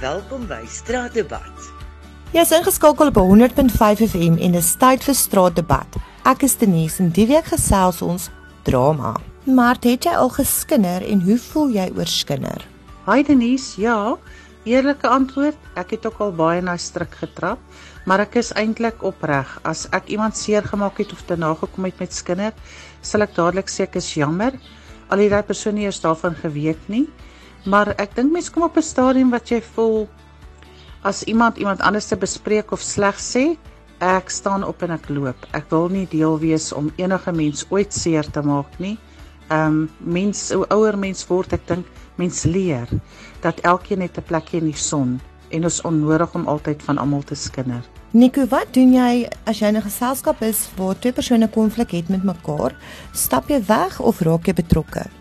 Welkom by Straatdebat. Jy is ingeskakel op 100.5 FM en dis tyd vir Straatdebat. Ek is Denise en die week gesels ons drama. Maar het jy al geskinder en hoe voel jy oor skinder? Hi Denise, ja. Eerlike antwoord, ek het ook al baie na stryk getrap, maar ek is eintlik opreg. As ek iemand seer gemaak het of te nagekom het met skinder, sal ek dadelik sê ek is jammer. Al het daai persoon nie eers daarvan geweet nie. Maar ek dink mense kom op 'n stadium wat jy voel as iemand iemand anders te bespreek of sleg sê, ek staan op en ek loop. Ek wil nie deel wees om enige mens ooit seer te maak nie. Ehm um, mens hoe ouer mens word, ek dink mens leer dat elkeen het 'n plekjie in die son en ons onnodig om altyd van almal te skinder. Nico, wat doen jy as jy in 'n geselskap is waar twee persone konflik het met mekaar? Stap jy weg of raak jy betrokke?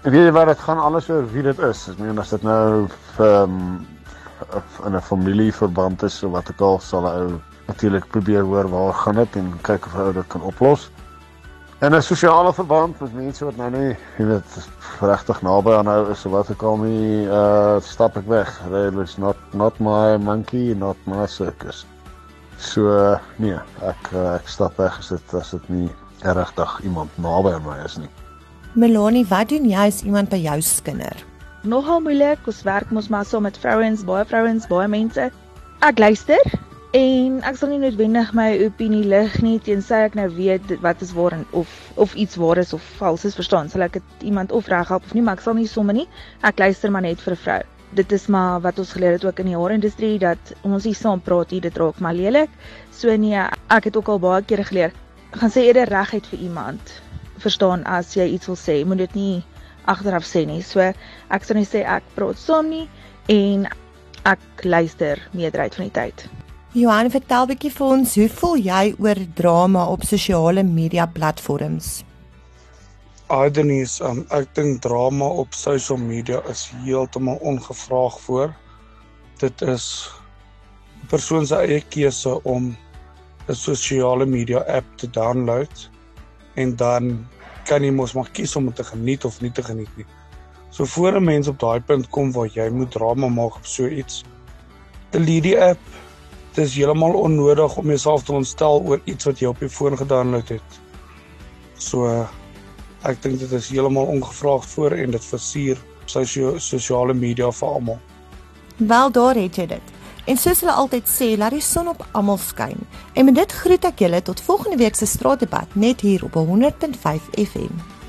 Ek weet wat dit gaan alles oor wie dit is. Ek meen as dit nou ehm um, in 'n familieverband is of wat ek al sal ou natuurlik probeer hoor waar gaan dit en kyk of ou dit kan oplos. En 'n sosiale verband met mense wat nou nie, jy weet, regtig naby aan nou is of wat ek al nie uh stap ek weg. It's not not my monkey, not my circus. So nee, ek uh, ek stap weg as dit as dit nie regtig iemand naby aan my is nie. Melanie, wat doen jy as iemand by jou skinder? Nogal moeilik, ons werk mos maar so met vrouens, baie vrouens, baie mense. Ek luister en ek sal nie noodwendig my opinie lig nie tensy ek nou weet wat is waar en of of iets waar is of vals is, verstaan? Sal ek dit iemand of reghelp of nie, maar ek sal nie sommer nie. Ek luister maar net vir 'n vrou. Dit is maar wat ons geleer het ook in die haarindustrie dat ons nie saam praat hier, dit raak maar lelik. So nee, ek het ook al baie kere geleer. Gaan sê eerder reguit vir iemand verstaan as jy iets wil sê, moet dit nie agteraf sê nie. So ek sou net sê ek praat saam nie en ek luister meerderheid van die tyd. Johan, vertel bietjie vir ons, hoe voel jy oor drama op sosiale media platforms? Adenis, um, ek dink drama op social media is heeltemal ongevraag voor. Dit is 'n persoon se eie keuse om 'n sosiale media app te download en dan kan jy mos maar kies om te geniet of nie te geniet nie. So voor 'n mens op daai punt kom waar jy moet drama maak op so iets. Delete die app. Dit is heeltemal onnodig om jouself te ontstel oor iets wat jy op jou foon gedownload het. So ek dink dit is heeltemal ongevraagd voor en dit versier sosio sosiale media vir almal. Wel daar het jy dit. En soos hulle altyd sê, laat die son op almal skyn. En met dit groet ek julle tot volgende week se straatdebat net hier op 100.5 FM.